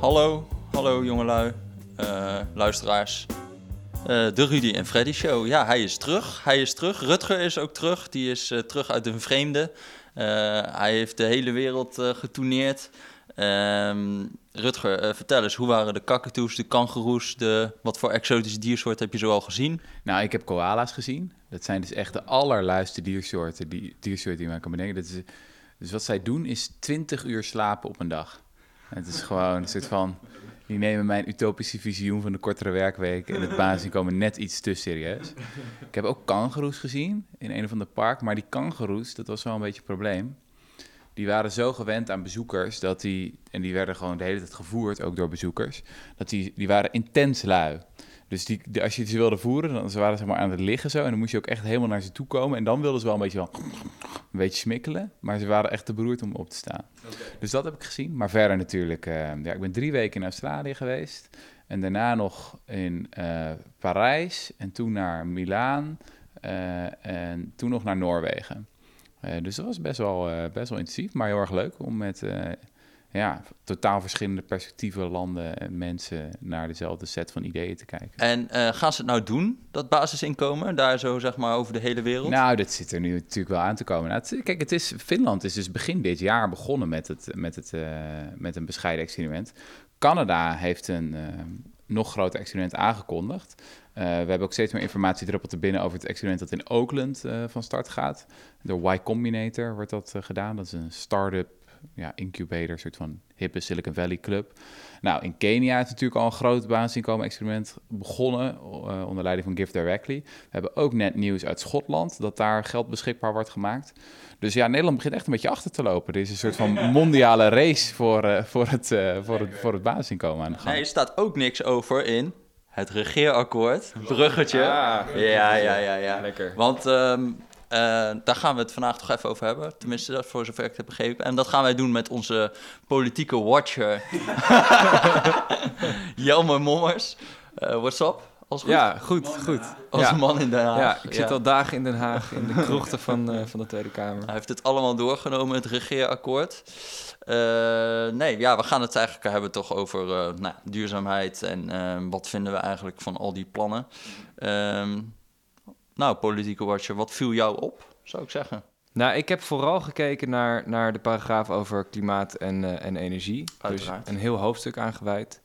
Hallo, hallo jongelui, eh, luisteraars. Eh, de Rudy en Freddy Show. Ja, hij is terug. Hij is terug. Rutger is ook terug. Die is eh, terug uit een vreemde. Hij heeft de hele wereld getourneerd. Ehm, Rutger, vertel eens, hoe waren de kakatoes, de kangoeroes, de, wat voor exotische diersoorten heb je zoal gezien? Nou, ik heb koala's gezien. Dat zijn dus echt de allerluiste diersoorten die, diersoorten die men kan bedenken. Dat is, dus wat zij doen is 20 uur slapen op een dag. Het is gewoon een soort van... Die nemen mijn utopische visioen van de kortere werkweek en het basisinkomen net iets te serieus. Ik heb ook kangoeroes gezien in een of ander park. Maar die kangoeroes, dat was wel een beetje een probleem. Die waren zo gewend aan bezoekers dat die... En die werden gewoon de hele tijd gevoerd, ook door bezoekers. Dat die, die waren intens lui. Dus die, de- als je ze wilde voeren, dan ze waren ze zeg maar aan het liggen zo. En dan moest je ook echt helemaal naar ze toe komen. En dan wilden ze wel een beetje, wel, een beetje smikkelen. Maar ze waren echt te beroerd om op te staan. Dus dat heb ik gezien. Maar verder natuurlijk, eh, ja, ik ben drie weken in Australië geweest. En daarna nog in eh, Parijs. En toen naar Milaan. eh, en toen nog naar Noorwegen. Dus dat was best wel, best wel intensief, maar heel erg leuk om met ja, totaal verschillende perspectieven, landen en mensen naar dezelfde set van ideeën te kijken. En eh, gaan ze het nou doen, dat basisinkomen, daar zo zeg maar over de hele wereld? Nou, dat zit er nu natuurlijk wel aan te komen. Nou, het- kijk, het is, Finland is dus begin dit jaar begonnen met, het, met, het, eh, met een bescheiden experiment. Canada heeft een eh, nog groter experiment aangekondigd. We hebben ook steeds meer informatie druppelt er binnen over het experiment dat in Oakland van start gaat. Door Y Combinator wordt dat gedaan. Dat is een start-up ja, incubator, een soort van hippe Silicon Valley club. Nou, in Kenia is natuurlijk al een groot basisinkomen-experiment begonnen, eh, onder leiding van Give Directly. We hebben ook net nieuws uit Schotland, dat daar geld beschikbaar wordt gemaakt. Dus ja, Nederland begint echt een beetje achter te lopen. Er is een soort van mondiale race voor, eh, voor, het, eh, voor, het, voor het basisinkomen aan de gang. Nee, er staat ook niks over in het regeerakkoord. Bruggetje. ja, ja, ja, ja. Lekker. Want ehm, eh, daar gaan we het vandaag toch even over hebben. Tenminste, dat voor zover ik het heb begrepen. En dat gaan wij doen met onze politieke watcher. Jelmer Mommers. Eh what's up? Als goed? Ja, goed, goed. Als ja. een man in Den Haag. Ja, ik zit al dagen in Den Haag, in de krochten van, eh, van de Tweede Kamer. Hij heeft het allemaal doorgenomen, het regeerakkoord. Eh, nee, ja, we gaan het eigenlijk hebben toch over eh, nou, duurzaamheid en wat vinden we eigenlijk van al die plannen. Ehm, nou, politieke watcher, wat viel jou op, zou ik zeggen? Nou, ik heb vooral gekeken naar, naar de paragraaf over klimaat en, eh, en energie. Uiteraard. Dus een heel hoofdstuk aangewijd.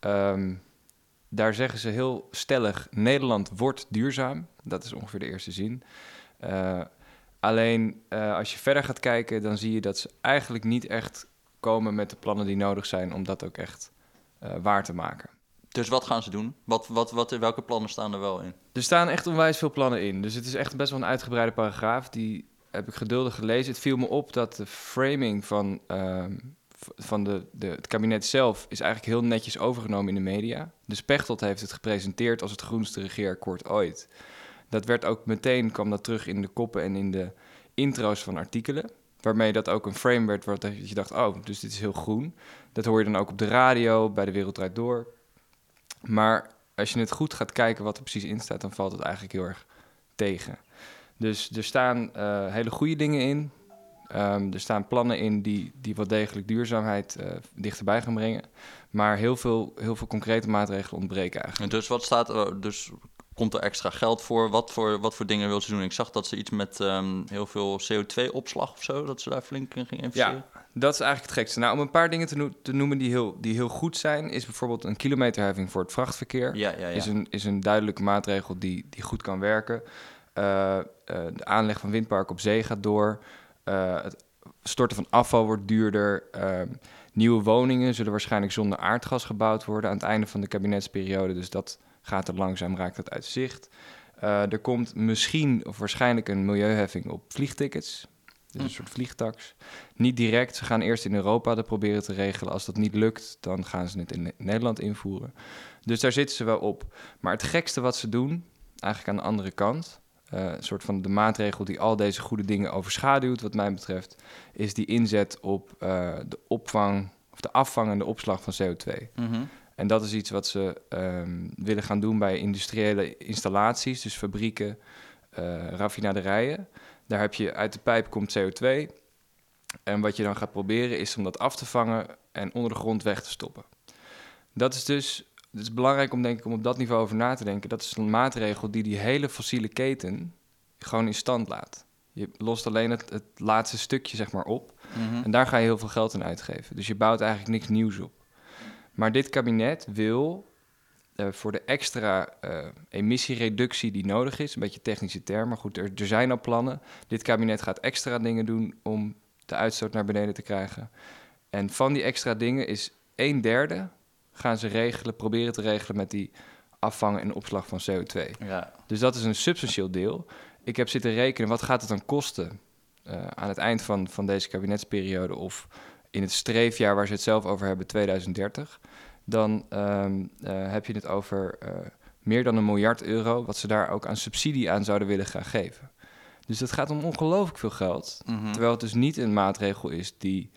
Ehm, daar zeggen ze heel stellig, Nederland wordt duurzaam. Dat is ongeveer de eerste zin. Eh, alleen eh, als je verder gaat kijken, dan zie je dat ze eigenlijk niet echt komen met de plannen die nodig zijn om dat ook echt waar te maken. Dus wat gaan ze doen? Wat, wat, wat, welke plannen staan er wel in? Er staan echt onwijs veel plannen in. Dus het is echt best wel een uitgebreide paragraaf. Die heb ik geduldig gelezen. Het viel me op dat de framing van, ehm, van de, de, het kabinet zelf... is eigenlijk heel netjes overgenomen in de media. De Pechtold heeft het gepresenteerd als het groenste regeerakkoord ooit. Dat werd ook meteen, kwam dat terug in de koppen en in de intro's van artikelen. Waarmee dat ook een frame werd, waar je dacht, oh, dus dit is heel groen. Dat hoor je dan ook op de radio, bij De Wereld Draait Door. Maar als je het goed gaat kijken wat er precies in staat, dan valt het eigenlijk heel erg tegen. Dus er staan eh, hele goede dingen in. Ehm, er staan plannen in die, die wat degelijk duurzaamheid eh, dichterbij gaan brengen. Maar heel veel, heel veel concrete maatregelen ontbreken eigenlijk. En dus wat staat er? Dus komt er extra geld voor? Wat voor, wat voor dingen wil ze doen? Ik zag dat ze iets met ehm, heel veel CO2-opslag of zo, dat ze daar flink in gingen investeren. Dat is eigenlijk het gekste. Nou, om een paar dingen te, noe- te noemen die heel, die heel goed zijn, is bijvoorbeeld een kilometerheffing voor het vrachtverkeer. ja, ja. ja. Is, een, is een duidelijke maatregel die, die goed kan werken. Eh, eh, de aanleg van windparken op zee gaat door. Eh, het storten van afval wordt duurder. Nieuwe woningen zullen waarschijnlijk zonder aardgas gebouwd worden aan het einde van de kabinetsperiode. Dus dat gaat er langzaam, raakt dat uit zicht. Er komt misschien of waarschijnlijk een milieuheffing op vliegtickets. Dus een Hm. soort vliegtax. Niet direct. Ze gaan eerst in Europa dat proberen te regelen. Als dat niet lukt, dan gaan ze het in Ne- Nederland invoeren. Dus daar zitten ze wel op. Maar het gekste wat ze doen, eigenlijk aan de andere kant, eh, een soort van de maatregel die al deze goede dingen overschaduwt, wat mij betreft, is die inzet op eh, de opvang of de afvang en de opslag van CO2. Mhm. En dat is iets wat ze ehm, willen gaan doen bij industriële installaties, dus fabrieken, eh, raffinaderijen. Daar heb je uit de pijp komt CO2. En wat je dan gaat proberen is om dat af te vangen en onder de grond weg te stoppen. Dat is dus het is belangrijk om, denk ik, om op dat niveau over na te denken. Dat is een maatregel die die hele fossiele keten gewoon in stand laat. Je lost alleen het, het laatste stukje zeg maar op. Mhm. En daar ga je heel veel geld aan uitgeven. Dus je bouwt eigenlijk niks nieuws op. Maar dit kabinet wil eh, voor de extra eh, emissiereductie die nodig is, een beetje technische term, maar goed, er, er zijn al plannen. Dit kabinet gaat extra dingen doen om de uitstoot naar beneden te krijgen. En van die extra dingen is een derde gaan ze regelen, proberen te regelen met die afvangen en opslag van CO2. Ja. Dus dat is een substantieel deel. Ik heb zitten rekenen, wat gaat het dan kosten eh, aan het eind van, van deze kabinetsperiode of in het streefjaar waar ze het zelf over hebben, 2030. Dan ehm, eh, heb je het over eh, meer dan een miljard euro, wat ze daar ook aan subsidie aan zouden willen gaan geven. Dus dat gaat om ongelooflijk veel geld. Mhm. Terwijl het dus niet een maatregel is die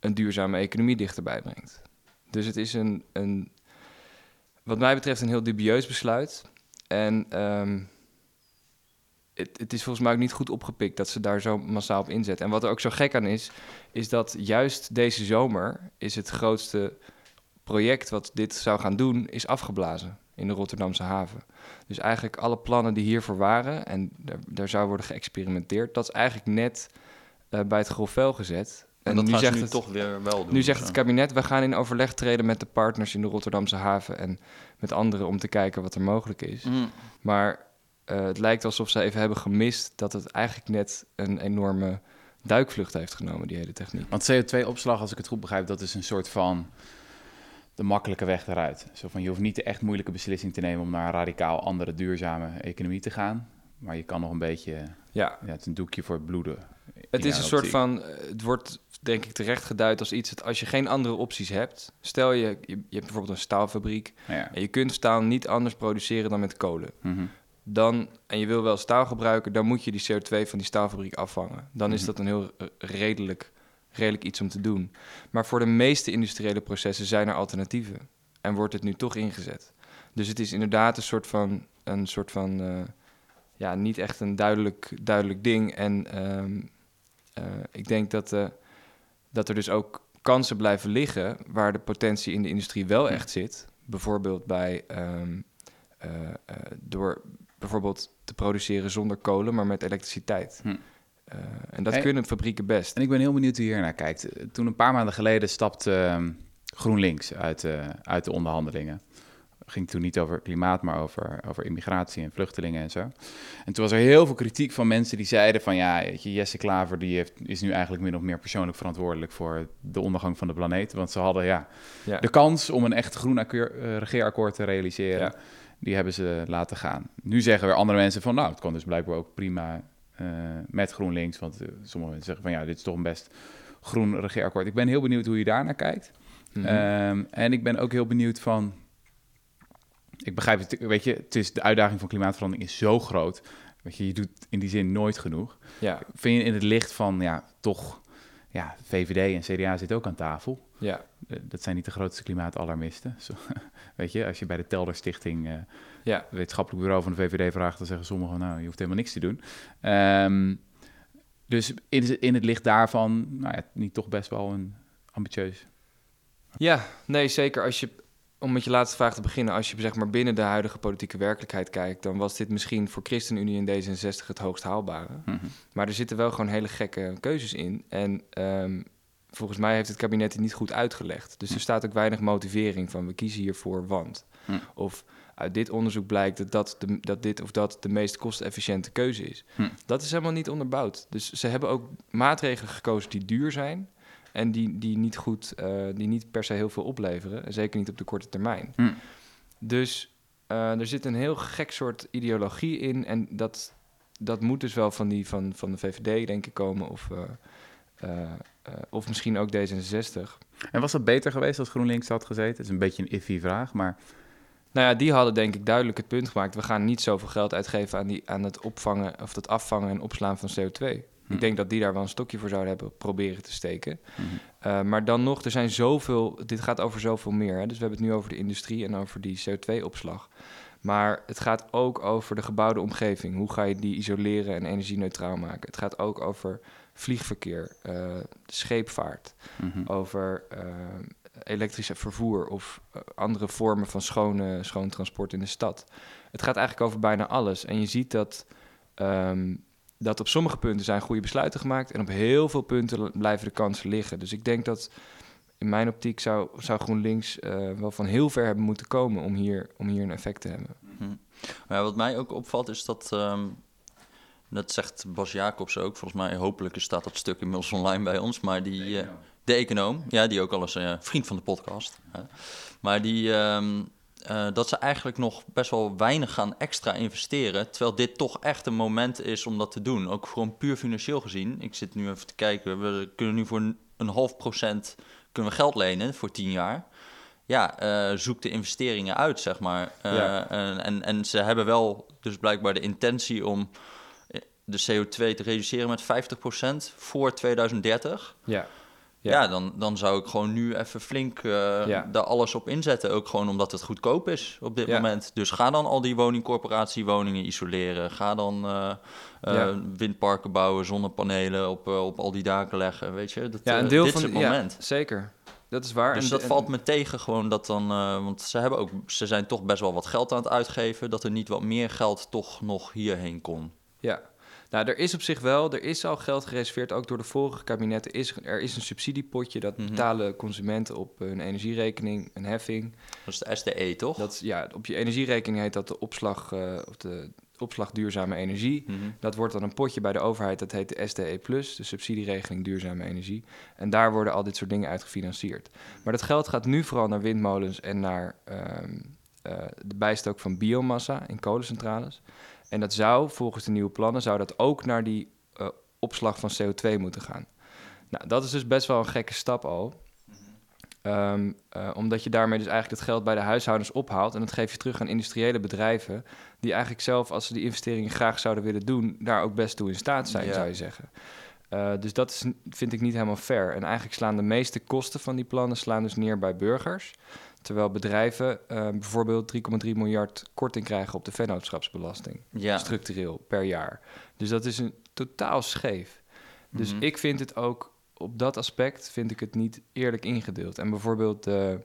een duurzame economie dichterbij brengt. Dus het is een, een wat mij betreft een heel dubieus besluit. En ehm, het, het is volgens mij ook niet goed opgepikt dat ze daar zo massaal op inzetten. En wat er ook zo gek aan is, is dat juist deze zomer is het grootste project wat dit zou gaan doen, is afgeblazen in de Rotterdamse haven. Dus eigenlijk alle plannen die hiervoor waren en daar, daar zou worden geëxperimenteerd, dat is eigenlijk net eh, bij het grof vuil gezet. En dat nu gaan ze zegt nu het, toch weer wel doen. nu zegt het kabinet, we gaan in overleg treden met de partners in de Rotterdamse haven en met anderen om te kijken wat er mogelijk is. Mhm. Maar eh, het lijkt alsof ze even hebben gemist dat het eigenlijk net een enorme duikvlucht heeft genomen, die hele techniek. Want CO2-opslag, als ik het goed begrijp, dat is een soort van de makkelijke weg eruit. Zo van, je hoeft niet de echt moeilijke beslissing te nemen om naar een radicaal andere duurzame economie te gaan. Maar je kan nog een beetje, Ja, ja, het een doekje voor het bloeden. het is een soort van, eh, het wordt denk ik terecht geduid als iets dat als je geen andere opties hebt, stel je, je, je hebt bijvoorbeeld een staalfabriek Ja. en je kunt staal niet anders produceren dan met kolen. Mhm. dan, en je wil wel staal gebruiken, dan moet je die CO2 van die staalfabriek afvangen. Dan is Mhm. dat een heel eh, redelijk, redelijk iets om te doen. Maar voor de meeste industriële processen zijn er alternatieven. En wordt het nu toch ingezet. Dus het is inderdaad een soort van, een soort van eh, ja, niet echt een duidelijk, duidelijk ding. En ehm, eh, ik denk dat, eh, dat er dus ook kansen blijven liggen waar de potentie in de industrie wel echt zit. Bijvoorbeeld bij ehm, eh, eh, door bijvoorbeeld te produceren zonder kolen, maar met elektriciteit. Hm. Eh, en dat Hey. kunnen fabrieken best. En ik ben heel benieuwd hoe je hier naar kijkt. Toen een paar maanden geleden stapte ehm, GroenLinks uit, eh, uit de onderhandelingen. Ging toen niet over klimaat, maar over, over immigratie en vluchtelingen en zo. En toen was er heel veel kritiek van mensen die zeiden van... ja, Jesse Klaver die heeft, is nu eigenlijk min of meer persoonlijk verantwoordelijk... voor de ondergang van de planeet. Want ze hadden ja, Ja. de kans om een echt groen eh, regeerakkoord te realiseren... Ja. die hebben ze laten gaan. Nu zeggen weer andere mensen van... nou, het kan dus blijkbaar ook prima met GroenLinks. Want eh, sommige mensen zeggen van ja, dit is toch een best groen regeerakkoord. Ik ben heel benieuwd hoe je daar naar kijkt. Mhm. Ehm, en ik ben ook heel benieuwd van... Ik begrijp het, weet je, het is, de uitdaging van klimaatverandering is zo groot. Weet je, je doet in die zin nooit genoeg. ja, Vind je in het licht van, ja, toch... Ja, VVD en CDA zitten ook aan tafel. ja, Eh, dat zijn niet de grootste klimaatalarmisten. Zo, weet je, als je bij de Telder Stichting... eh, ja. wetenschappelijk bureau van de VVD vraagt, dan zeggen sommigen, nou, je hoeft helemaal niks te doen. Ehm, dus in, in het licht daarvan, nou ja, niet toch best wel een ambitieus. Ja, nee, zeker. Als je, om met je laatste vraag te beginnen, als je zeg maar binnen de huidige politieke werkelijkheid kijkt, dan was dit misschien voor ChristenUnie en D66 het hoogst haalbare. Mhm. Maar er zitten wel gewoon hele gekke keuzes in. En ehm, volgens mij heeft het kabinet het niet goed uitgelegd. Dus er staat ook weinig motivering van we kiezen hiervoor, want. Hm. Of uit dit onderzoek blijkt dat, dat, de, dat dit of dat de meest kostenefficiënte keuze is. Hm. Dat is helemaal niet onderbouwd. Dus ze hebben ook maatregelen gekozen die duur zijn. En die, die, niet goed, eh, die niet per se heel veel opleveren. En zeker niet op de korte termijn. Hm. Dus eh, er zit een heel gek soort ideologie in. En dat, dat moet dus wel van, die, van, van de VVD, denk ik, komen. Of, eh, of misschien ook D66. En was dat beter geweest als GroenLinks had gezeten? Het is een beetje een iffy vraag, maar Nou ja, die hadden denk ik duidelijk het punt gemaakt. We gaan niet zoveel geld uitgeven aan, die, aan het opvangen of het afvangen en opslaan van CO2. Hm. Ik denk dat die daar wel een stokje voor zouden hebben proberen te steken. Mhm. Uh, maar dan nog, er zijn zoveel, dit gaat over zoveel meer. Hè? Dus we hebben het nu over de industrie en over die CO2-opslag. Maar het gaat ook over de gebouwde omgeving. Hoe ga je die isoleren en energie-neutraal maken? Het gaat ook over vliegverkeer, uh, scheepvaart, Mhm. over uh, elektrische vervoer of uh, andere vormen van schone, schoon transport in de stad. Het gaat eigenlijk over bijna alles. En je ziet dat, um, dat op sommige punten zijn goede besluiten gemaakt en op heel veel punten blijven de kansen liggen. Dus ik denk dat in mijn optiek zou, zou GroenLinks uh, wel van heel ver hebben moeten komen om hier, om hier een effect te hebben. Mm. Maar wat mij ook opvalt is dat, um, dat zegt Bas Jacobs ook, volgens mij hopelijk staat dat stuk inmiddels online bij ons, maar die, de econoom, uh, de econoom ja, die ook al eens uh, vriend van de podcast, maar die, um, dat ze eigenlijk nog best wel weinig gaan extra investeren, terwijl dit toch echt een moment is om dat te doen. Ook gewoon puur financieel gezien. Ik zit nu even te kijken, we kunnen nu voor een, half procent kunnen we geld lenen voor tien jaar. Ja, uh, zoek de investeringen uit, zeg maar. Uh, ja. en, en ze hebben wel dus blijkbaar de intentie om de CO2 te reduceren met 50% voor 2030. Ja. Ja, ja dan, dan zou ik gewoon nu even flink uh, ja. daar alles op inzetten. Ook gewoon omdat het goedkoop is op dit ja. moment. Dus ga dan al die woningcorporatiewoningen isoleren. Ga dan uh, uh, windparken bouwen, zonnepanelen op, op al die daken leggen. Weet je, dat, ja, een deel dit van, is het moment. zeker. Dat is waar. Dus en, dat en, valt me tegen gewoon dat dan... want ze, hebben ook, ze zijn toch best wel wat geld aan het uitgeven... dat er niet wat meer geld toch nog hierheen kon. Ja, nou, er is op zich wel, er is al geld gereserveerd, ook door de vorige kabinetten. Is, er is een subsidiepotje, dat Mhm. betalen consumenten op hun energierekening, een heffing. Dat is de SDE, toch? Dat, ja, op je energierekening heet dat de opslag, eh, of de opslag duurzame energie. Mhm. Dat wordt dan een potje bij de overheid, dat heet de SDE+, de subsidieregeling duurzame energie. En daar worden al dit soort dingen uit gefinancierd. Maar dat geld gaat nu vooral naar windmolens en naar ehm, eh, de bijstook van biomassa in kolencentrales. En dat zou, volgens de nieuwe plannen, zou dat ook naar die eh, opslag van CO2 moeten gaan. Nou, dat is dus best wel een gekke stap al. Ehm, eh, omdat je daarmee dus eigenlijk het geld bij de huishoudens ophaalt... en dat geef je terug aan industriële bedrijven... die eigenlijk zelf, als ze die investeringen graag zouden willen doen... daar ook best toe in staat zijn, Ja. zou je zeggen. Eh, dus dat is, vind ik niet helemaal fair. En eigenlijk slaan de meeste kosten van die plannen slaan dus neer bij burgers... terwijl bedrijven eh, bijvoorbeeld 3,3 miljard korting krijgen... op de vennootschapsbelasting Ja. structureel per jaar. Dus dat is een totaal scheef. Dus Mhm. ik vind het ook op dat aspect vind ik het niet eerlijk ingedeeld. En bijvoorbeeld de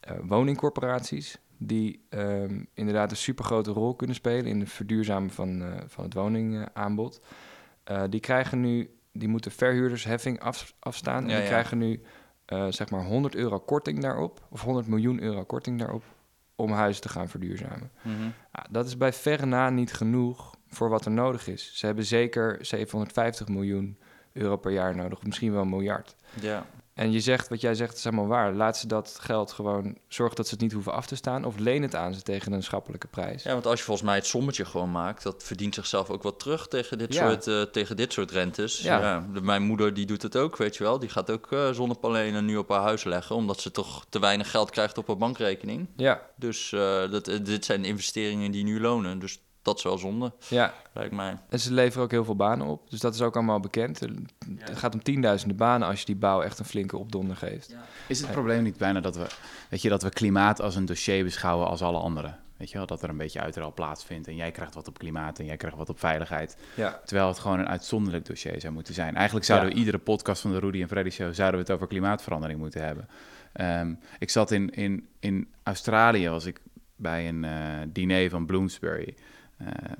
eh, woningcorporaties die ehm, inderdaad een supergrote rol kunnen spelen in het verduurzamen van, eh, van het woningaanbod. Eh, die krijgen nu, die moeten verhuurdersheffing af, afstaan. Ja, en die ja. krijgen nu eh, zeg maar 100 euro korting daarop, of 100 miljoen euro korting daarop, om huizen te gaan verduurzamen. Mhm. Ja, dat is bij verre na niet genoeg voor wat er nodig is. Ze hebben zeker 750 miljoen euro per jaar nodig, of misschien wel een miljard. ja. En je zegt, wat jij zegt, is helemaal waar. Laat ze dat geld gewoon zorgen dat ze het niet hoeven af te staan, of leen het aan ze tegen een schappelijke prijs. Ja, want als je volgens mij het sommetje gewoon maakt, dat verdient zichzelf ook wat terug tegen dit, Ja. soort, eh, tegen dit soort rentes. Ja. Mijn moeder die doet het ook, weet je wel. Die gaat ook eh, zonnepanelen nu op haar huis leggen, omdat ze toch te weinig geld krijgt op haar bankrekening. Ja, Dus eh, dat, dit zijn investeringen die nu lonen. Dus dat is wel zonde, ja. lijkt mij. En ze leveren ook heel veel banen op. Dus dat is ook allemaal bekend. Het gaat om tienduizenden banen als je die bouw echt een flinke opdonder geeft. Is het probleem niet bijna dat we, weet je, dat we klimaat als een dossier beschouwen als alle anderen? Weet je wel, dat er een beetje uiteraal plaatsvindt en jij krijgt wat op klimaat en jij krijgt wat op veiligheid. Ja, Terwijl het gewoon een uitzonderlijk dossier zou moeten zijn. Eigenlijk zouden Ja. we iedere podcast van de Rudy en Freddy Show... zouden we het over klimaatverandering moeten hebben. Ehm, ik zat in, in, in Australië, was ik bij een eh, diner van Bloomsbury. Eh,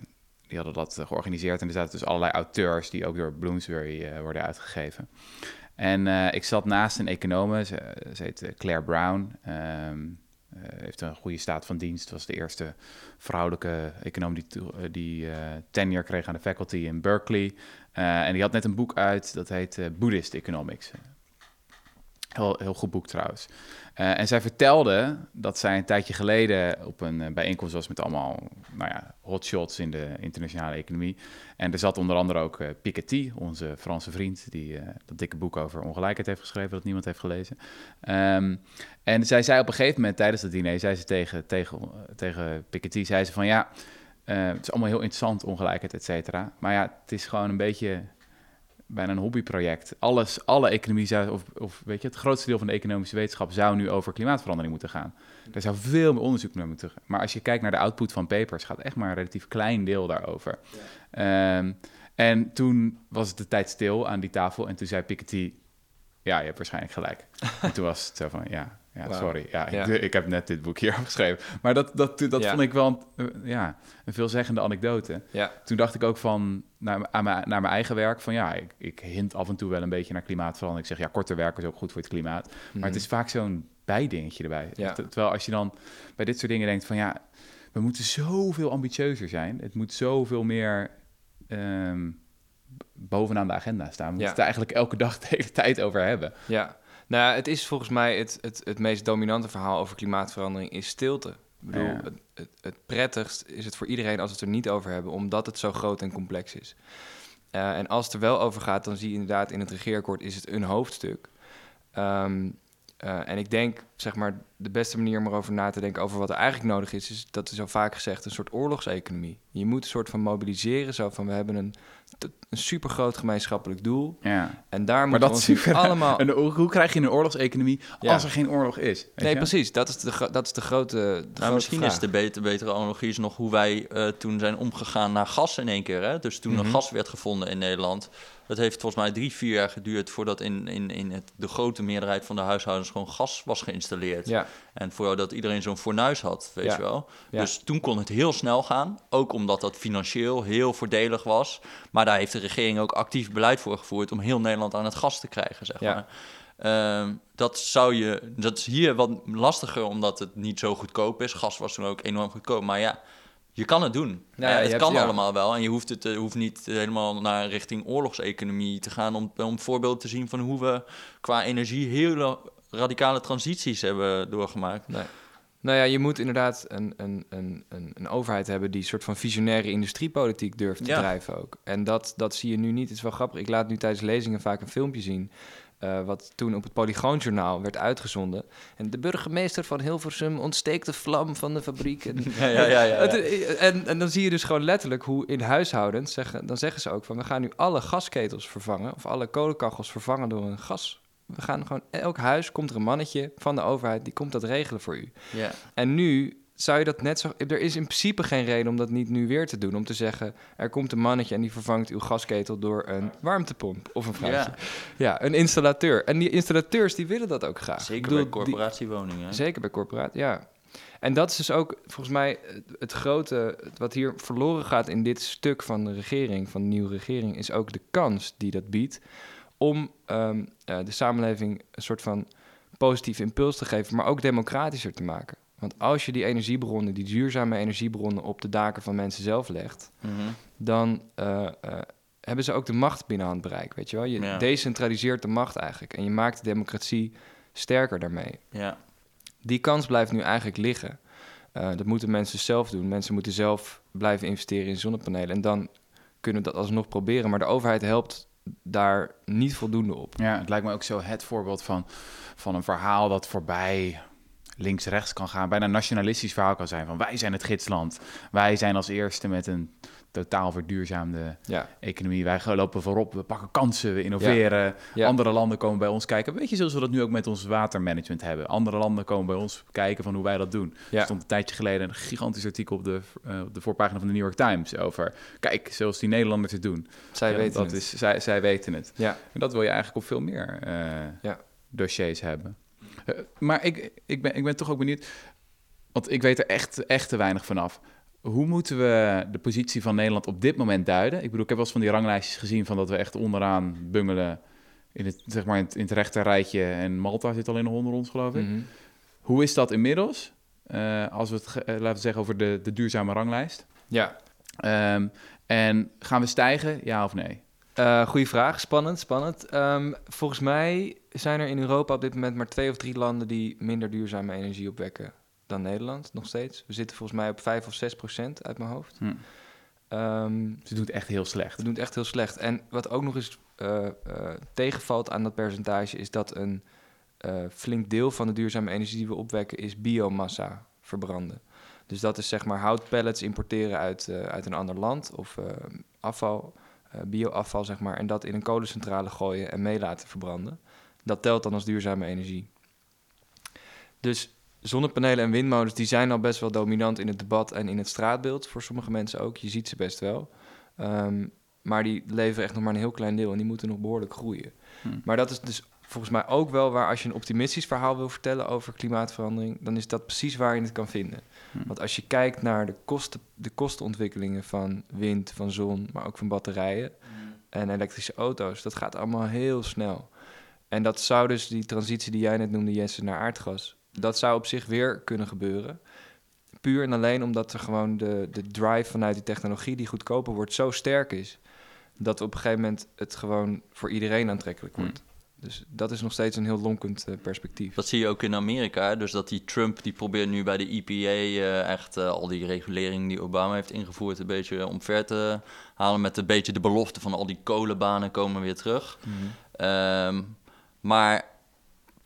die hadden dat eh, georganiseerd en er zaten dus allerlei auteurs... die ook door Bloomsbury eh, worden uitgegeven. En ik zat naast een econoom, ze, heet Claire Brown... Ehm, eh, heeft een goede staat van dienst. Was de eerste vrouwelijke econoom die, die eh, tenure kreeg aan de faculty in Berkeley. En die had net een boek uit, dat heet Buddhist Economics. Heel, heel goed boek trouwens. Eh, en zij vertelde dat zij een tijdje geleden op een eh, bijeenkomst was met allemaal nou ja, hotshots in de internationale economie. En er zat onder andere ook eh, Piketty, onze Franse vriend, die dat dikke boek over ongelijkheid heeft geschreven, dat niemand heeft gelezen. Ehm, en zij zei op een gegeven moment tijdens dat diner, zei ze tegen, tegen, tegen Piketty, zei ze van ja, het is allemaal heel interessant, ongelijkheid, et cetera. Maar ja, het is gewoon een beetje, bijna een hobbyproject. Alles, alle economie zou, of, of weet je, het grootste deel van de economische wetenschap zou nu over klimaatverandering moeten gaan. Er zou veel meer onderzoek naar moeten. Maar als je kijkt naar de output van papers, gaat echt maar een relatief klein deel daarover. Ehm, en toen was het de tijd stil aan die tafel en toen zei Piketty, ja, je hebt waarschijnlijk gelijk. en toen was het zo van, ja, ja sorry. Ja, Ja. Ik, ik heb net dit boek hier geschreven. Maar dat, dat, dat Ja. vond ik wel een, eh, ja, een veelzeggende anekdote. Ja, Toen dacht ik ook van, naar, aan mijn, naar mijn eigen werk, van ja, ik, ik hint af en toe wel een beetje naar klimaatverandering. Ik zeg, ja, korter werken is ook goed voor het klimaat. Maar het is vaak zo'n bijdingetje erbij. Mhm. Ja. Terwijl als je dan bij dit soort dingen denkt van ja, we moeten zoveel ambitieuzer zijn. Het moet zoveel meer ehm, bovenaan de agenda staan. We moeten het eigenlijk elke dag de hele tijd over hebben. Ja, nou, het is volgens mij het, het, het meest dominante verhaal over klimaatverandering is stilte. Ik bedoel, Ja. het, het, het prettigst is het voor iedereen als we het er niet over hebben, omdat het zo groot en complex is. Eh, en als het er wel over gaat, dan zie je inderdaad in het regeerakkoord is het een hoofdstuk. Ehm, eh, en ik denk, zeg maar, de beste manier om erover na te denken over wat er eigenlijk nodig is, is dat is al vaak gezegd, een soort oorlogseconomie. Je moet een soort van mobiliseren, zo van we hebben een, een supergroot gemeenschappelijk doel. Ja. En daar Maar moeten dat we super. allemaal En hoe, krijg je een oorlogseconomie Ja. als er geen oorlog is? Nee, je? precies. Dat is de, dat is de grote, de Nou, grote misschien vraag. is de beter, betere analogie is nog hoe wij eh, toen zijn omgegaan naar gas in één keer. Hè? Dus toen Mhm. er gas werd gevonden in Nederland. Dat heeft volgens mij drie, vier jaar geduurd voordat in, in, in het, de grote meerderheid van de huishoudens gewoon gas was geïnstalleerd. Ja, En voordat iedereen zo'n fornuis had, weet Ja. je wel. Ja. Dus toen kon het heel snel gaan. Ook omdat dat financieel heel voordelig was. Maar daar heeft de regering ook actief beleid voor gevoerd om heel Nederland aan het gas te krijgen, zeg maar. Ehm, dat zou je, dat is hier wat lastiger omdat het niet zo goedkoop is. Gas was toen ook enorm goedkoop. Maar ja, je kan het doen. Ja, Eh, het kan allemaal wel. En je hoeft, het, eh, hoeft niet helemaal naar richting oorlogseconomie te gaan om, om voorbeeld te zien van hoe we qua energie hele radicale transities hebben doorgemaakt. nee. Nou ja, je moet inderdaad een, een, een, een, een overheid hebben die een soort van visionaire industriepolitiek durft te Ja. drijven ook. En dat, dat zie je nu niet. Het is wel grappig. Ik laat nu tijdens lezingen vaak een filmpje zien. Eh, wat toen op het Polygoonjournaal werd uitgezonden. En de burgemeester van Hilversum ontsteekt de vlam van de fabriek. En, Ja, ja, ja, ja. en, en dan zie je dus gewoon letterlijk hoe in huishoudens zeggen, dan zeggen ze ook van we gaan nu alle gasketels vervangen of alle kolenkachels vervangen door een gas. We gaan gewoon elk huis komt er een mannetje van de overheid die komt dat regelen voor u. Ja. En nu zou je dat net zo. Er is in principe geen reden om dat niet nu weer te doen. Om te zeggen: er komt een mannetje en die vervangt uw gasketel door een warmtepomp of een vrouwtje. Ja, Ja, een installateur. En die installateurs die willen dat ook graag. Zeker bedoel, bij corporatiewoningen. Zeker bij corporaat, ja. En dat is dus ook volgens mij het- het grote, wat hier verloren gaat in dit stuk van de regering, van de nieuwe regering, is ook de kans die dat biedt om ehm, eh, de samenleving een soort van positieve impuls te geven, maar ook democratischer te maken. Want als je die energiebronnen, die duurzame energiebronnen op de daken van mensen zelf legt, Mhm. dan eh, eh, hebben ze ook de macht binnen handbereik, weet je wel? Je Ja. decentraliseert de macht eigenlijk en je maakt de democratie sterker daarmee Ja. die kans blijft nu eigenlijk liggen. Eh, dat moeten mensen zelf doen. Mensen moeten zelf blijven investeren in zonnepanelen. En dan kunnen we dat alsnog proberen. Maar de overheid helpt daar niet voldoende op. Ja, het lijkt me ook zo het voorbeeld van, van een verhaal dat voorbij links-rechts kan gaan. Bijna een nationalistisch verhaal kan zijn van wij zijn het gidsland. Wij zijn als eerste met een totaal verduurzaamde Ja, economie. Wij lopen voorop, we pakken kansen, we innoveren. Ja. Andere landen komen bij ons kijken. Weet je, zoals we dat nu ook met ons watermanagement hebben. Andere landen komen bij ons kijken van hoe wij dat doen. Ja. Er stond een tijdje geleden een gigantisch artikel op de, eh, op de voorpagina van de New York Times over... kijk, zoals die Nederlanders het doen. zij weten dat het. Is, zij, zij weten het. Ja, En dat wil je eigenlijk op veel meer eh, Ja. dossiers hebben. Eh, maar ik, ik, ben, ik ben toch ook benieuwd, want ik weet er echt, echt te weinig vanaf. Hoe moeten we de positie van Nederland op dit moment duiden? Ik bedoel, ik heb wel eens van die ranglijstjes gezien van dat we echt onderaan bungelen in het, zeg maar in het, in het rechter rijtje. En Malta zit al in de honderd rond, geloof ik. Mhm. Hoe is dat inmiddels? Eh, als we het eh, laten we zeggen over de, de duurzame ranglijst. ja. Ehm, en gaan we stijgen, ja of nee? Eh, goeie vraag. Spannend, spannend. Ehm, volgens mij zijn er in Europa op dit moment maar twee of drie landen die minder duurzame energie opwekken dan Nederland, nog steeds. We zitten volgens mij op 5 of 6 procent uit mijn hoofd. Hm. Ehm, Ze doet echt heel slecht. We doen het echt heel slecht. En wat ook nog eens eh, eh, tegenvalt aan dat percentage, is dat een eh, flink deel van de duurzame energie die we opwekken, is biomassa verbranden. Dus dat is zeg maar houtpellets importeren uit, uit een ander land of afval bioafval, zeg maar, en dat in een kolencentrale gooien en mee laten verbranden. Dat telt dan als duurzame energie. Dus zonnepanelen en windmolens die zijn al best wel dominant in het debat en in het straatbeeld voor sommige mensen ook. Je ziet ze best wel. Ehm, maar die leveren echt nog maar een heel klein deel en die moeten nog behoorlijk groeien. Hmm. Maar dat is dus volgens mij ook wel waar als je een optimistisch verhaal wil vertellen over klimaatverandering, dan is dat precies waar je het kan vinden. Hmm. Want als je kijkt naar de, kosten, de kostenontwikkelingen van wind, van zon, maar ook van batterijen en elektrische auto's, dat gaat allemaal heel snel. En dat zou dus die transitie die jij net noemde, Jesse, naar aardgas, dat zou op zich weer kunnen gebeuren. Puur en alleen omdat er gewoon de, de drive vanuit die technologie die goedkoper wordt zo sterk is, dat op een gegeven moment het gewoon voor iedereen aantrekkelijk wordt. Dus dat is nog steeds een heel lonkend eh, perspectief. Dat zie je ook in Amerika. Dus dat die Trump die probeert nu bij de EPA eh, echt eh, al die regulering die Obama heeft ingevoerd een beetje omver te halen. Met een beetje de belofte van al die kolenbanen komen weer terug. Ehm, maar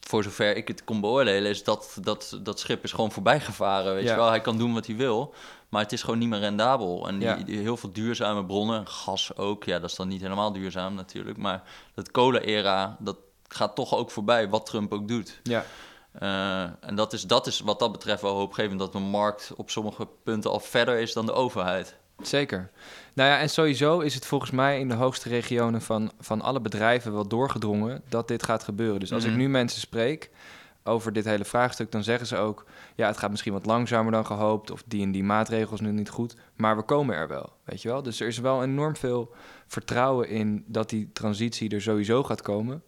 voor zover ik het kon beoordelen, is dat, dat dat schip is gewoon voorbij gevaren. Weet Ja. je wel, hij kan doen wat hij wil, maar het is gewoon niet meer rendabel. En die, Ja. die- heel veel duurzame bronnen, gas ook, ja, dat is dan niet helemaal duurzaam natuurlijk. Maar dat kolen-era, dat gaat toch ook voorbij, wat Trump ook doet. Ja, Eh, en dat is, dat is wat dat betreft wel hoopgevend, dat de markt op sommige punten al verder is dan de overheid. zeker. Nou ja, en sowieso is het volgens mij in de hoogste regionen van, van alle bedrijven wel doorgedrongen dat dit gaat gebeuren. Dus als Mhm. ik nu mensen spreek over dit hele vraagstuk, dan zeggen ze ook: ja, het gaat misschien wat langzamer dan gehoopt, of die en die maatregels nu niet goed, maar we komen er wel. Weet je wel? Dus er is wel enorm veel vertrouwen in dat die transitie er sowieso gaat komen.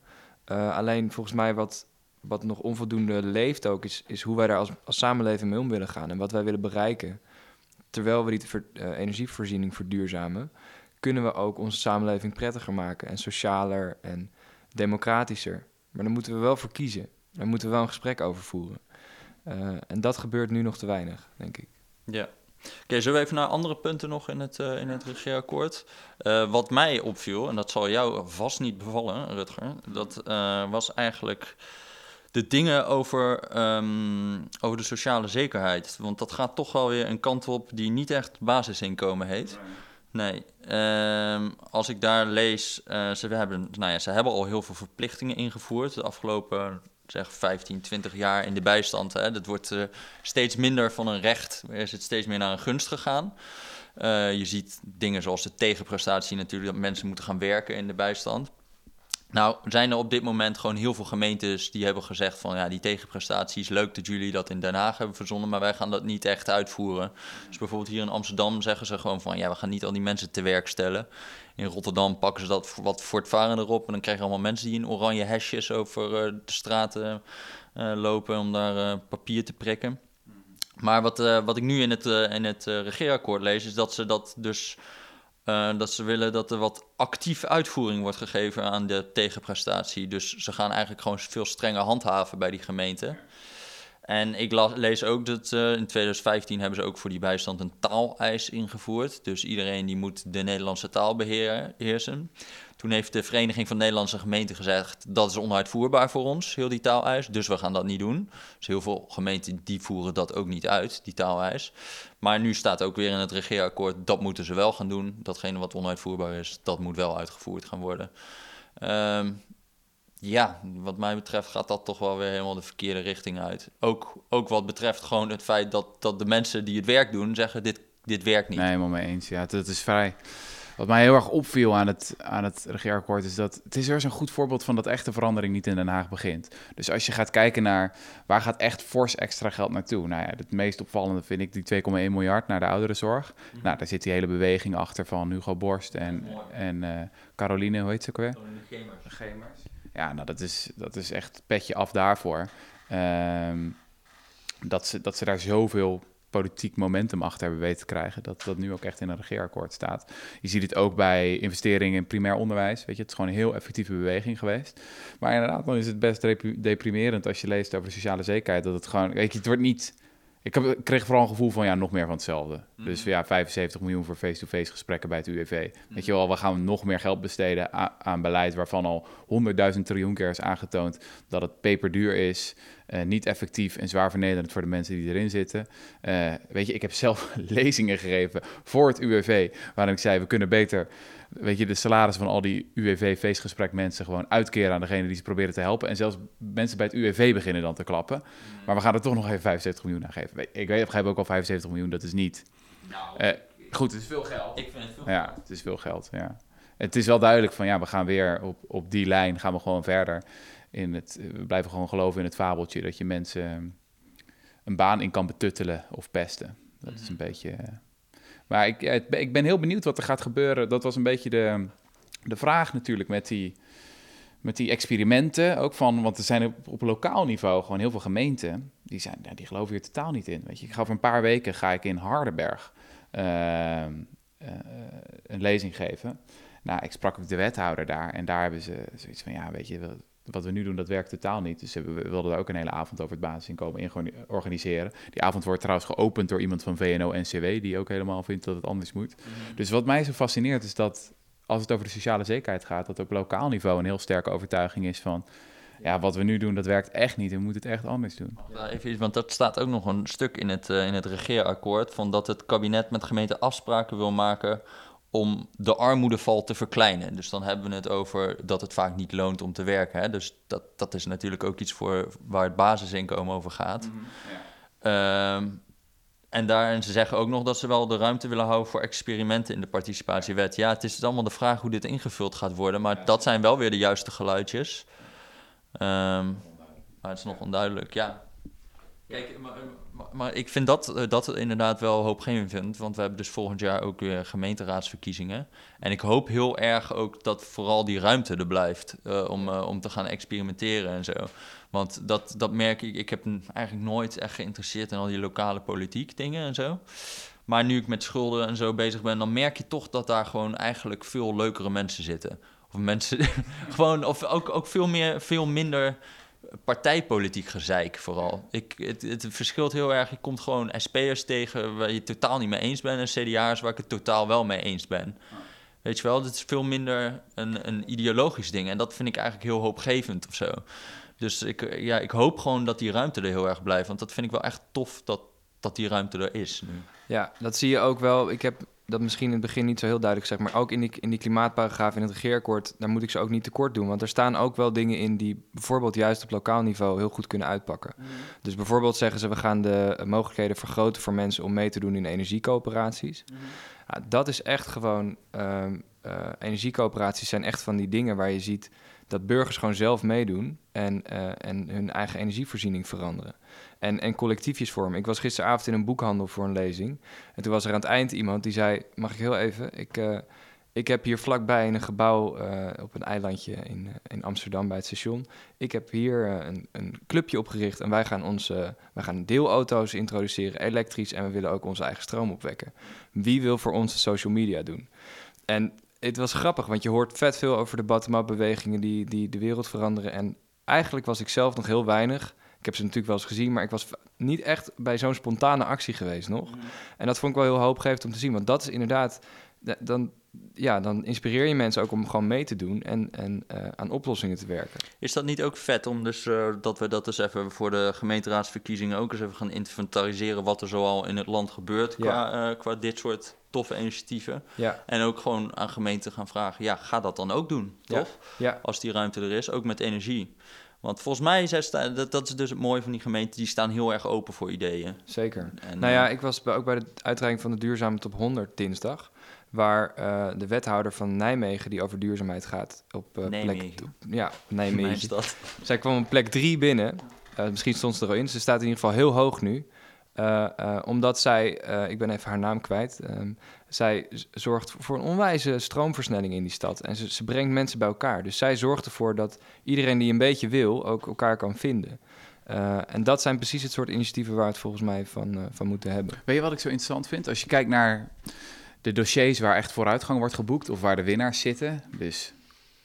Eh, alleen volgens mij wat, wat nog onvoldoende leeft ook, is, is hoe wij daar als, als samenleving mee om willen gaan en wat wij willen bereiken. Terwijl we die eh, energievoorziening verduurzamen, kunnen we ook onze samenleving prettiger maken en socialer en democratischer. Maar daar moeten we wel voor kiezen. Daar moeten we wel een gesprek over voeren. Eh, en dat gebeurt nu nog te weinig, denk ik. Ja. Oké, zullen we even naar andere punten nog in het, eh, in het regeerakkoord? Eh, wat mij opviel, en dat zal jou vast niet bevallen, Rutger, dat was eigenlijk de dingen over, ehm, over de sociale zekerheid. Want dat gaat toch wel weer een kant op die niet echt basisinkomen heet. Nee, Ehm, als ik daar lees, eh, ze, hebben, nou ja, ze hebben al heel veel verplichtingen ingevoerd de afgelopen zeg 15, 20 jaar in de bijstand. Hè. Dat wordt eh, steeds minder van een recht, is het steeds meer naar een gunst gegaan. Eh, je ziet dingen zoals de tegenprestatie natuurlijk, dat mensen moeten gaan werken in de bijstand. Nou, zijn er op dit moment gewoon heel veel gemeentes die hebben gezegd van ja, die tegenprestatie is leuk dat jullie dat in Den Haag hebben verzonnen, maar wij gaan dat niet echt uitvoeren. Dus bijvoorbeeld hier in Amsterdam zeggen ze gewoon van ja, we gaan niet al die mensen te werk stellen. In Rotterdam pakken ze dat wat voortvarender op en dan krijg je allemaal mensen die in oranje hesjes over eh, de straten eh, lopen om daar eh, papier te prikken. Maar wat, wat ik nu in het, in het regeerakkoord lees, is dat ze dat dus. Eh, dat ze willen dat er wat actief uitvoering wordt gegeven aan de tegenprestatie. Dus ze gaan eigenlijk gewoon veel strenger handhaven bij die gemeenten. En ik lees ook dat eh, in 2015 hebben ze ook voor die bijstand een taaleis ingevoerd. Dus iedereen die moet de Nederlandse taal beheer- beheersen. Toen heeft de Vereniging van Nederlandse Gemeenten gezegd... dat is onuitvoerbaar voor ons, heel die taaleis. Dus we gaan dat niet doen. Dus heel veel gemeenten die voeren dat ook niet uit, die taaleis. Maar nu staat ook weer in het regeerakkoord... dat moeten ze wel gaan doen. Datgene wat onuitvoerbaar is, dat moet wel uitgevoerd gaan worden. Ehm, ja, wat mij betreft gaat dat toch wel weer helemaal de verkeerde richting uit. Ook, ook wat betreft gewoon het feit dat, dat de mensen die het werk doen... zeggen dit, dit werkt niet. Nee, helemaal mee eens. Ja, dat is vrij. Wat mij heel erg opviel aan het, aan het regeerakkoord is dat het is weer zo'n goed voorbeeld van dat echte verandering niet in Den Haag begint. Dus als je gaat kijken naar waar gaat echt fors extra geld naartoe? Nou ja, het meest opvallende vind ik die 2,1 miljard naar de ouderenzorg. Nou, daar zit die hele beweging achter van Hugo Borst en, en eh, Caroline, hoe heet ze ook weer? Gemers. Ja, nou dat is, dat is echt petje af daarvoor. Ehm, dat, ze, dat ze daar zoveel politiek momentum achter hebben weten te krijgen. Dat dat nu ook echt in een regeerakkoord staat. Je ziet het ook bij investeringen in primair onderwijs. Weet je, het is gewoon een heel effectieve beweging geweest. Maar inderdaad, dan is het best deprimerend als je leest over sociale zekerheid. Dat het gewoon, weet je, het wordt niet... Ik, heb, ik kreeg vooral een gevoel van ja, nog meer van hetzelfde. Dus ja, 75 miljoen voor face-to-face gesprekken bij het UWV. Weet je wel, we gaan nog meer geld besteden aan, aan beleid waarvan al 100.000 triljoen keer is aangetoond dat het peperduur is. eh, niet effectief en zwaar vernederend voor de mensen die erin zitten. Eh, weet je, ik heb zelf lezingen gegeven voor het UWV, waarin ik zei, we kunnen beter, weet je, de salarissen van al die UWV-feestgesprek mensen gewoon uitkeren aan degene die ze proberen te helpen. En zelfs mensen bij het UWV beginnen dan te klappen. Maar we gaan er toch nog even 75 miljoen aan geven. Ik weet, begrijp ook al 75 miljoen, dat is niet... Nou, goed, het is veel geld. ik vind het veel Ja, het is veel geld, ja. Het is wel duidelijk van, ja, we gaan weer op, op die lijn, gaan we gewoon verder. In het, we blijven gewoon geloven in het fabeltje dat je mensen een baan in kan betuttelen of pesten. Dat is een beetje... eh, Maar ik, het- ik ben heel benieuwd wat er gaat gebeuren. Dat was een beetje de, de vraag natuurlijk met die, met die experimenten. Ook van, want er zijn op, lokaal niveau gewoon heel veel gemeenten. Die, zijn, die geloven hier totaal niet in. Weet je, ik ga voor een paar weken ga ik in Hardenberg ehm, eh, een lezing geven. Nou, ik sprak ook de wethouder daar. En daar hebben ze zoiets van, ja, weet je, wat- we nu doen, dat werkt totaal niet. Dus we wilden daar ook een hele avond over het basisinkomen in organiseren. Die avond wordt trouwens geopend door iemand van VNO-NCW... die ook helemaal vindt dat het anders moet. Dus wat mij zo fascineert is dat als het over de sociale zekerheid gaat, dat op lokaal niveau een heel sterke overtuiging is van, ja, wat we nu doen, dat werkt echt niet. We moeten het echt anders doen. Ja, Even, iets, want dat staat ook nog een stuk in het, eh, in het regeerakkoord... van dat het kabinet met gemeenten afspraken wil maken... om de armoedeval te verkleinen. Dus dan hebben we het over dat het vaak niet loont om te werken. Hè? Dus dat, dat is natuurlijk ook iets voor waar het basisinkomen over gaat. Ehm, en daarin ze zeggen ook nog dat ze wel de ruimte willen houden voor experimenten in de participatiewet. Ja, het is dus allemaal de vraag hoe dit ingevuld gaat worden. Maar dat zijn wel weer de juiste geluidjes. Ehm, maar het is nog onduidelijk, ja. Kijk, maar, maar, maar ik vind dat, eh, dat het inderdaad wel hoopgevend. Want we hebben dus volgend jaar ook weer gemeenteraadsverkiezingen. En ik hoop heel erg ook dat vooral die ruimte er blijft eh, om, eh, om te gaan experimenteren en zo. Want dat, dat merk ik, ik heb eigenlijk nooit echt geïnteresseerd in al die lokale politiek dingen en zo. Maar nu ik met schulden en zo bezig ben, dan merk je toch dat daar gewoon eigenlijk veel leukere mensen zitten. Of mensen gewoon, of ook, ook veel, meer, veel minder partijpolitiek gezeik vooral. Ik, het, het verschilt heel erg. Je komt gewoon SP'ers tegen waar je het totaal niet mee eens bent... en CDA'ers waar ik het totaal wel mee eens ben. Weet je wel, het is veel minder een, een ideologisch ding. En dat vind ik eigenlijk heel hoopgevend of zo. Dus ik, ja, ik hoop gewoon dat die ruimte er heel erg blijft. Want dat vind ik wel echt tof dat, dat die ruimte er is nu. Ja, dat zie je ook wel. Ik heb dat misschien in het begin niet zo heel duidelijk zeg, maar ook in die, in die klimaatparagraaf in het regeerakkoord, daar moet ik ze ook niet tekort doen. Want er staan ook wel dingen in die bijvoorbeeld juist op lokaal niveau heel goed kunnen uitpakken. Dus bijvoorbeeld zeggen ze, we gaan de mogelijkheden vergroten voor mensen om mee te doen in energiecoöperaties. Ja, dat is echt gewoon, ehm, eh, energiecoöperaties zijn echt van die dingen waar je ziet dat burgers gewoon zelf meedoen en, eh, en hun eigen energievoorziening veranderen. En, en collectiefjes vormen. Ik was gisteravond in een boekhandel voor een lezing. En toen was er aan het eind iemand die zei: Mag ik heel even? Ik, eh, ik heb hier vlakbij in een gebouw eh, op een eilandje in, in Amsterdam bij het station. Ik heb hier een, een clubje opgericht en wij gaan, onze, wij gaan deelauto's introduceren, elektrisch. En we willen ook onze eigen stroom opwekken. Wie wil voor ons social media doen? En het was grappig, want je hoort vet veel over de bottom-up bewegingen die, die de wereld veranderen. En eigenlijk was ik zelf nog heel weinig. Ik heb ze natuurlijk wel eens gezien, maar ik was niet echt bij zo'n spontane actie geweest nog. En dat vond ik wel heel hoopgevend om te zien. Want dat is inderdaad, da- dan, ja, dan inspireer je mensen ook om gewoon mee te doen en, en eh, aan oplossingen te werken. Is dat niet ook vet om dus eh, dat we dat dus even voor de gemeenteraadsverkiezingen ook eens even gaan inventariseren wat er zoal in het land gebeurt qua, eh, qua dit soort toffe initiatieven. Ja, En ook gewoon aan gemeenten gaan vragen, ja, ga dat dan ook doen, toch? ja, Als die ruimte er is, ook met energie. Want volgens mij, staan, dat, dat is dus het mooie van die gemeenten, die staan heel erg open voor ideeën. zeker. En, Nou ja, ik was ook bij de uitreiking van de Duurzame Top 100 dinsdag. Waar eh, de wethouder van Nijmegen, die over duurzaamheid gaat, op eh, Nijmegen. plek... Ja, mijn Nijmegen. stad. Zij kwam op plek drie binnen. Eh, misschien stond ze er al in. Ze staat in ieder geval heel hoog nu. Eh, eh, omdat zij, eh, ik ben even haar naam kwijt. ehm, zij zorgt voor een onwijze stroomversnelling in die stad. En ze, ze brengt mensen bij elkaar. Dus zij zorgt ervoor dat iedereen die een beetje wil ook elkaar kan vinden. Eh, en dat zijn precies het soort initiatieven waar we het volgens mij van, van moeten hebben. Weet je wat ik zo interessant vind? Als je kijkt naar de dossiers waar echt vooruitgang wordt geboekt of waar de winnaars zitten. Dus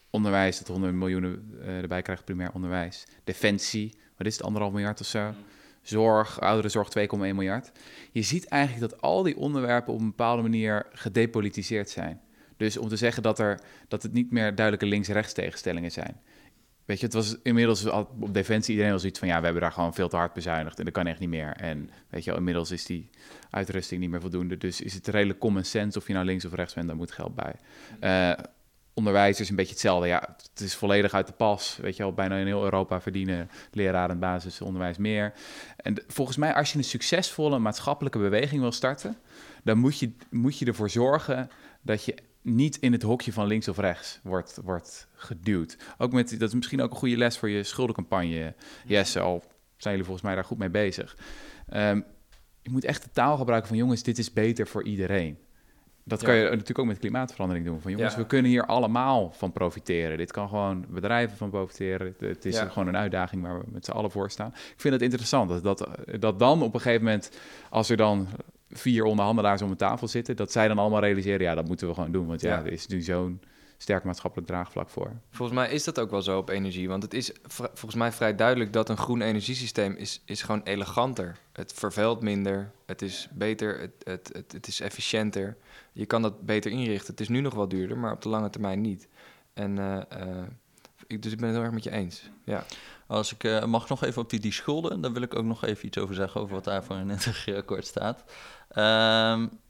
onderwijs, dat 100 miljoen eh, erbij krijgt, primair onderwijs. Defensie, wat is het, anderhalf miljard of zo? Zorg, ouderenzorg 2,1 miljard. Je ziet eigenlijk dat al die onderwerpen op een bepaalde manier gedepolitiseerd zijn. Dus om te zeggen dat, er, dat het niet meer duidelijke links-rechts tegenstellingen zijn. Weet je, het was inmiddels al, op Defensie iedereen was iets van... ja, we hebben daar gewoon veel te hard bezuinigd en dat kan echt niet meer. En weet je inmiddels is die uitrusting niet meer voldoende. Dus is het redelijk common sense of je nou links of rechts bent, daar moet geld bij. Uh, onderwijs is een beetje hetzelfde. Ja, het is volledig uit de pas. Weet je wel, bijna in heel Europa verdienen leraren en basisonderwijs meer. En volgens mij, als je een succesvolle maatschappelijke beweging wil starten, dan moet je, moet je ervoor zorgen dat je niet in het hokje van links of rechts wordt, wordt geduwd. Ook met, dat is misschien ook een goede les voor je schuldencampagne, Jesse, al zijn jullie volgens mij daar goed mee bezig. Um, je moet echt de taal gebruiken van jongens, dit is beter voor iedereen. Dat kan je natuurlijk ook met klimaatverandering doen. Van jongens, we kunnen hier allemaal van profiteren. Dit kan gewoon bedrijven van profiteren. Het is gewoon een uitdaging waar we met z'n allen voor staan. Ik vind het interessant dat, dat, dat dan op een gegeven moment, als er dan vier onderhandelaars om een tafel zitten, dat zij dan allemaal realiseren, ja, dat moeten we gewoon doen. Want ja, er is nu zo'n sterk maatschappelijk draagvlak voor. Volgens mij is dat ook wel zo op energie. Want het is volgens mij vrij duidelijk dat een groen energiesysteem is, is gewoon eleganter. Het vervuilt minder, het is beter, het, het, het, het, is efficiënter. Je kan dat beter inrichten. Het is nu nog wel duurder, maar op de lange termijn niet. En uh, uh, ik, dus ik ben het heel erg met je eens. Ja. Als ik uh, mag nog even op die, die schulden, dan wil ik ook nog even iets over zeggen over wat daarvoor in het regeerakkoord staat. Um,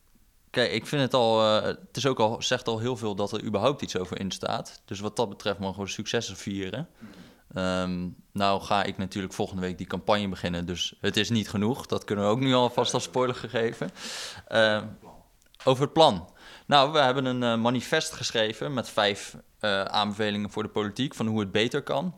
Kijk, ik vind het al. Uh, het is ook al, zegt al heel veel dat er überhaupt iets over in staat. Dus wat dat betreft mogen we successen vieren. Um, nou ga ik natuurlijk volgende week die campagne beginnen. Dus het is niet genoeg. Dat kunnen we ook nu alvast als spoiler gegeven. Uh, over het plan. Nou, we hebben een uh, manifest geschreven met vijf aanbevelingen voor de politiek van hoe het beter kan.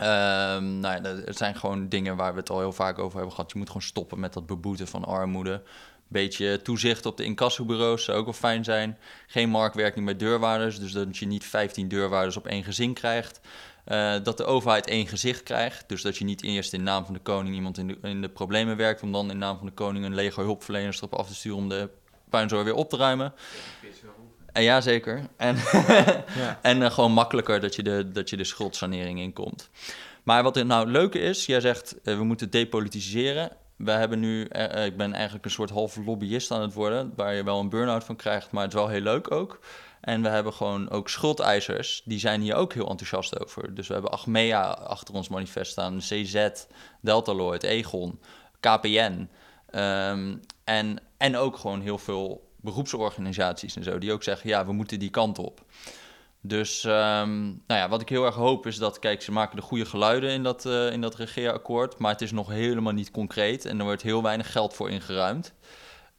Um, nou, het zijn gewoon dingen waar we het al heel vaak over hebben gehad. Je moet gewoon stoppen met dat beboeten van armoede beetje toezicht op de incassobureaus zou ook wel fijn zijn. Geen marktwerking met deurwaarders, dus dat je niet 15 deurwaarders op één gezin krijgt. Uh, dat de overheid één gezicht krijgt. Dus dat je niet eerst in naam van de koning iemand in de, in de problemen werkt, om dan in naam van de koning een leger hulpverleners erop af te sturen om de puinzooi weer op te ruimen. En ja, zeker. En, ja. en uh, gewoon makkelijker dat je, de, dat je de schuldsanering inkomt. Maar wat het nou leuke is, jij zegt uh, we moeten depolitiseren we hebben nu, uh, ik ben eigenlijk een soort half lobbyist aan het worden, waar je wel een burn-out van krijgt, maar het is wel heel leuk ook. En we hebben gewoon ook schuldeisers, die zijn hier ook heel enthousiast over. Dus we hebben Achmea achter ons manifest staan, CZ, Deltaloid, Egon, KPN. Um, en, en ook gewoon heel veel beroepsorganisaties en zo, die ook zeggen, ja, we moeten die kant op. Dus um, nou ja, wat ik heel erg hoop is dat, kijk, ze maken de goede geluiden in dat, uh, in dat regeerakkoord, maar het is nog helemaal niet concreet en er wordt heel weinig geld voor ingeruimd.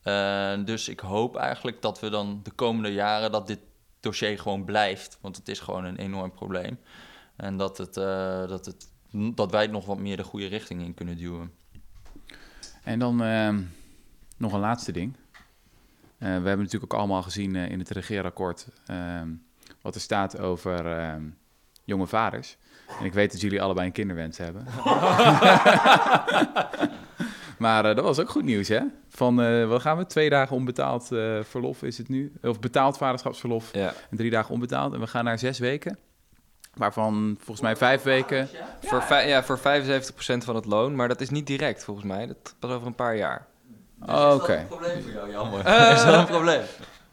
Uh, dus ik hoop eigenlijk dat we dan de komende jaren dat dit dossier gewoon blijft, want het is gewoon een enorm probleem. En dat, het, uh, dat, het, dat wij het nog wat meer de goede richting in kunnen duwen. En dan ehm, nog een laatste ding. We hebben natuurlijk ook allemaal gezien in het regeerakkoord ehm, wat er staat over uh, jonge vaders. En ik weet dat jullie allebei een kinderwens hebben. maar uh, dat was ook goed nieuws, hè? Van, uh, wat gaan we? Twee dagen onbetaald uh, verlof is het nu. Of betaald vaderschapsverlof. Ja. En drie dagen onbetaald. En we gaan naar zes weken. Waarvan volgens mij vijf weken. Ja, voor, ja, voor 75% van het loon. Maar dat is niet direct volgens mij. Dat pas over een paar jaar. Dus oh, Oké. Okay. Is dat een probleem voor jou, jammer? Uh, is dat een probleem?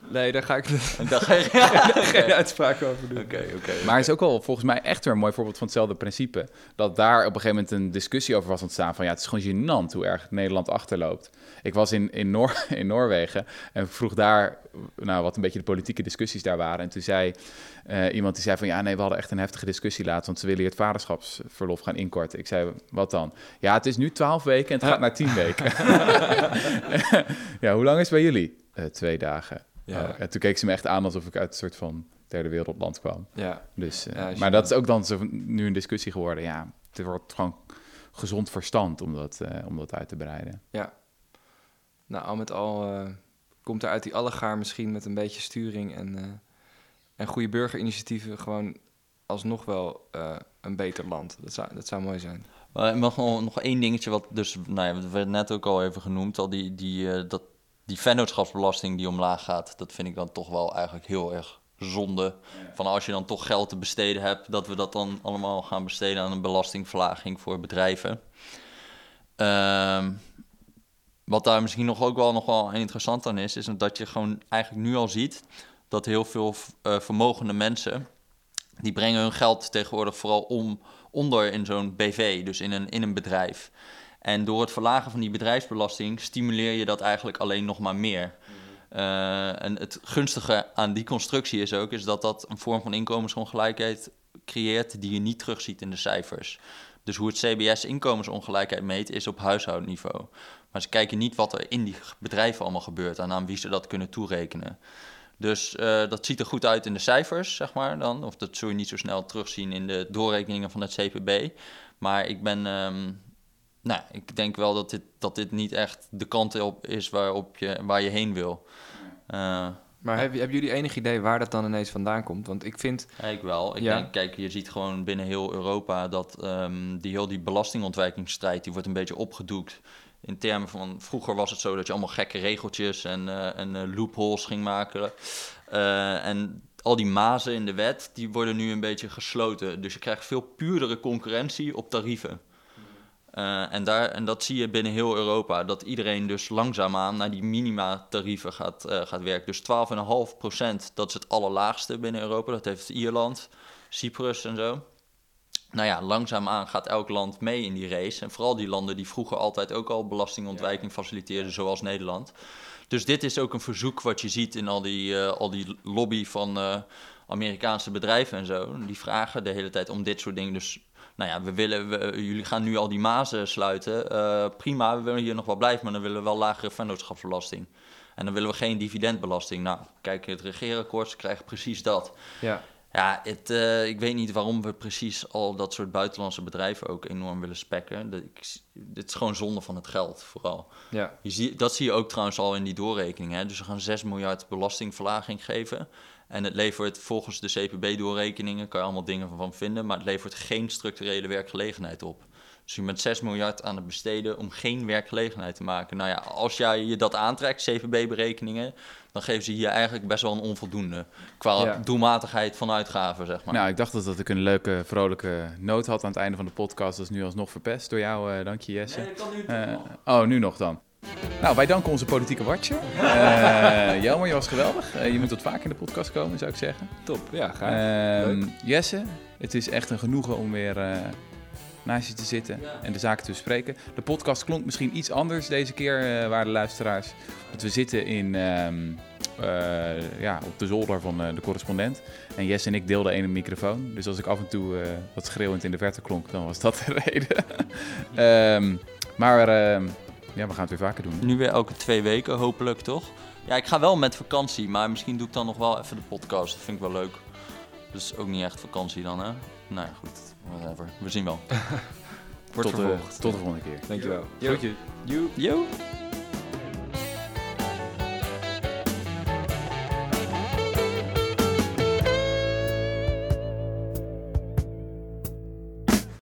Nee, daar ga ik daar ga je geen uitspraak over doen. Oké, oké. maar het is ook wel volgens mij echt weer een mooi voorbeeld van hetzelfde principe. Dat daar op een gegeven moment een discussie over was ontstaan. Van ja, het is gewoon gênant hoe erg Nederland achterloopt. Ik was in, in, Noor in Noorwegen en vroeg daar nou, wat een beetje de politieke discussies daar waren. En toen zei uh, iemand die zei van ja, nee, we hadden echt een heftige discussie laatst. Want ze willen hier het vaderschapsverlof gaan inkorten. Ik zei, wat dan? Ja, het is nu twaalf weken en het gaat naar tien weken. ja, hoe lang is het bij jullie? Uh, twee dagen. Ja. Uh, en toen keek ze me echt aan alsof ik uit een soort van derde wereldland kwam. Ja. Dus, uh, ja, maar dat is ook dan zo, nu een discussie geworden. Ja, het wordt gewoon gezond verstand om dat, uh, om dat uit te breiden. Ja. Nou, al met al komt er uit die allegaar misschien met een beetje sturing en, en goede burgerinitiatieven gewoon alsnog wel een beter land. Dat zou, dat zou mooi zijn. Maar nog, nog één dingetje wat dus, nou ja, we werd net ook al even genoemd, al die, die, dat die vennootschapsbelasting die omlaag gaat, dat vind ik dan toch wel eigenlijk heel erg zonde. Van als je dan toch geld te besteden hebt, dat we dat dan allemaal gaan besteden aan een belastingverlaging voor bedrijven. Uh, wat daar misschien nog ook wel nog wel interessant aan is, is dat je gewoon eigenlijk nu al ziet dat heel veel uh, vermogende mensen die brengen hun geld tegenwoordig vooral om, onder in zo'n BV, dus in een, in een bedrijf. En door het verlagen van die bedrijfsbelasting stimuleer je dat eigenlijk alleen nog maar meer. Uh, en het gunstige aan die constructie is ook is dat dat een vorm van inkomensongelijkheid creëert die je niet terugziet in de cijfers. Dus hoe het CBS inkomensongelijkheid meet is op huishoudniveau. Maar ze kijken niet wat er in die bedrijven allemaal gebeurt en aan wie ze dat kunnen toerekenen. Dus uh, dat ziet er goed uit in de cijfers, zeg maar dan. Of dat zul je niet zo snel terugzien in de doorrekeningen van het CPB. Maar ik ben, um, nou, ik denk wel dat dit, dat dit niet echt de kant op is waarop je, waar je heen wil. Uh, maar heb, hebben jullie enig idee waar dat dan ineens vandaan komt? Want ik vind... Ja, ik wel. Ik ja. denk, kijk, je ziet gewoon binnen heel Europa dat um, die heel die belastingontwijkingsstrijd, die wordt een beetje opgedoekt. In termen van, vroeger was het zo dat je allemaal gekke regeltjes en, uh, en uh, loopholes ging maken. Uh, en al die mazen in de wet, die worden nu een beetje gesloten. Dus je krijgt veel puurdere concurrentie op tarieven. Uh, en, daar, en dat zie je binnen heel Europa, dat iedereen dus langzaamaan naar die minima-tarieven gaat, uh, gaat werken. Dus 12,5% dat is het allerlaagste binnen Europa. Dat heeft Ierland, Cyprus en zo. Nou ja, langzaamaan gaat elk land mee in die race. En vooral die landen die vroeger altijd ook al belastingontwijking faciliteerden, zoals Nederland. Dus dit is ook een verzoek wat je ziet in al die, uh, al die lobby van Amerikaanse bedrijven en zo. Die vragen de hele tijd om dit soort dingen. Dus nou ja, we willen, we, jullie gaan nu al die mazen sluiten. Uh, prima, we willen hier nog wel blijven, maar dan willen we wel lagere vennootschapsbelasting. En dan willen we geen dividendbelasting. Nou, kijk, het regeerakkoord, ze krijgen precies dat. Ja. Ja, het, uh, ik weet niet waarom we precies al dat soort buitenlandse bedrijven ook enorm willen spekken. Dat, ik, dit is gewoon zonde van het geld, vooral. Ja. Je zie, dat zie je ook trouwens al in die doorrekening. Hè? Dus we gaan 6 miljard belastingverlaging geven. En het levert volgens de CPB-doorrekeningen, kan je allemaal dingen van vinden, maar het levert geen structurele werkgelegenheid op. Dus je bent 6 miljard aan het besteden om geen werkgelegenheid te maken. Nou ja, als jij je dat aantrekt, CPB-berekeningen, dan geven ze hier eigenlijk best wel een onvoldoende. Qua ja. doelmatigheid van uitgaven, zeg maar. Nou, ik dacht dat, dat ik een leuke, vrolijke noot had aan het einde van de podcast. Dat is nu alsnog verpest door jou. Uh, dank je, Jesse. Nee, kan nu uh, oh, nu nog dan. Nou, wij danken onze politieke watcher. Uh, Jelmer, je was geweldig. Uh, je moet wat vaker in de podcast komen, zou ik zeggen. Top, ja, graag. Uh, Jesse, het is echt een genoegen om weer eh, naast je te zitten ja. en de zaken te bespreken. De podcast klonk misschien iets anders deze keer, waren de luisteraars. Want we zitten in, um, ja, op de zolder van de correspondent. En Jesse en ik deelden één microfoon. Dus als ik af en toe wat schreeuwend in de verte klonk, dan was dat de reden. um, maar ehm, ja, we gaan het weer vaker doen. Nu weer elke twee weken, hopelijk toch? Ja, ik ga wel met vakantie, maar misschien doe ik dan nog wel even de podcast. Dat vind ik wel leuk. Dus ook niet echt vakantie dan, hè? Nou ja, goed. Whatever. We zien wel. Wordt tot, vervolgd. Uh, tot de volgende keer. Dankjewel. Groetje. Yo. Yo.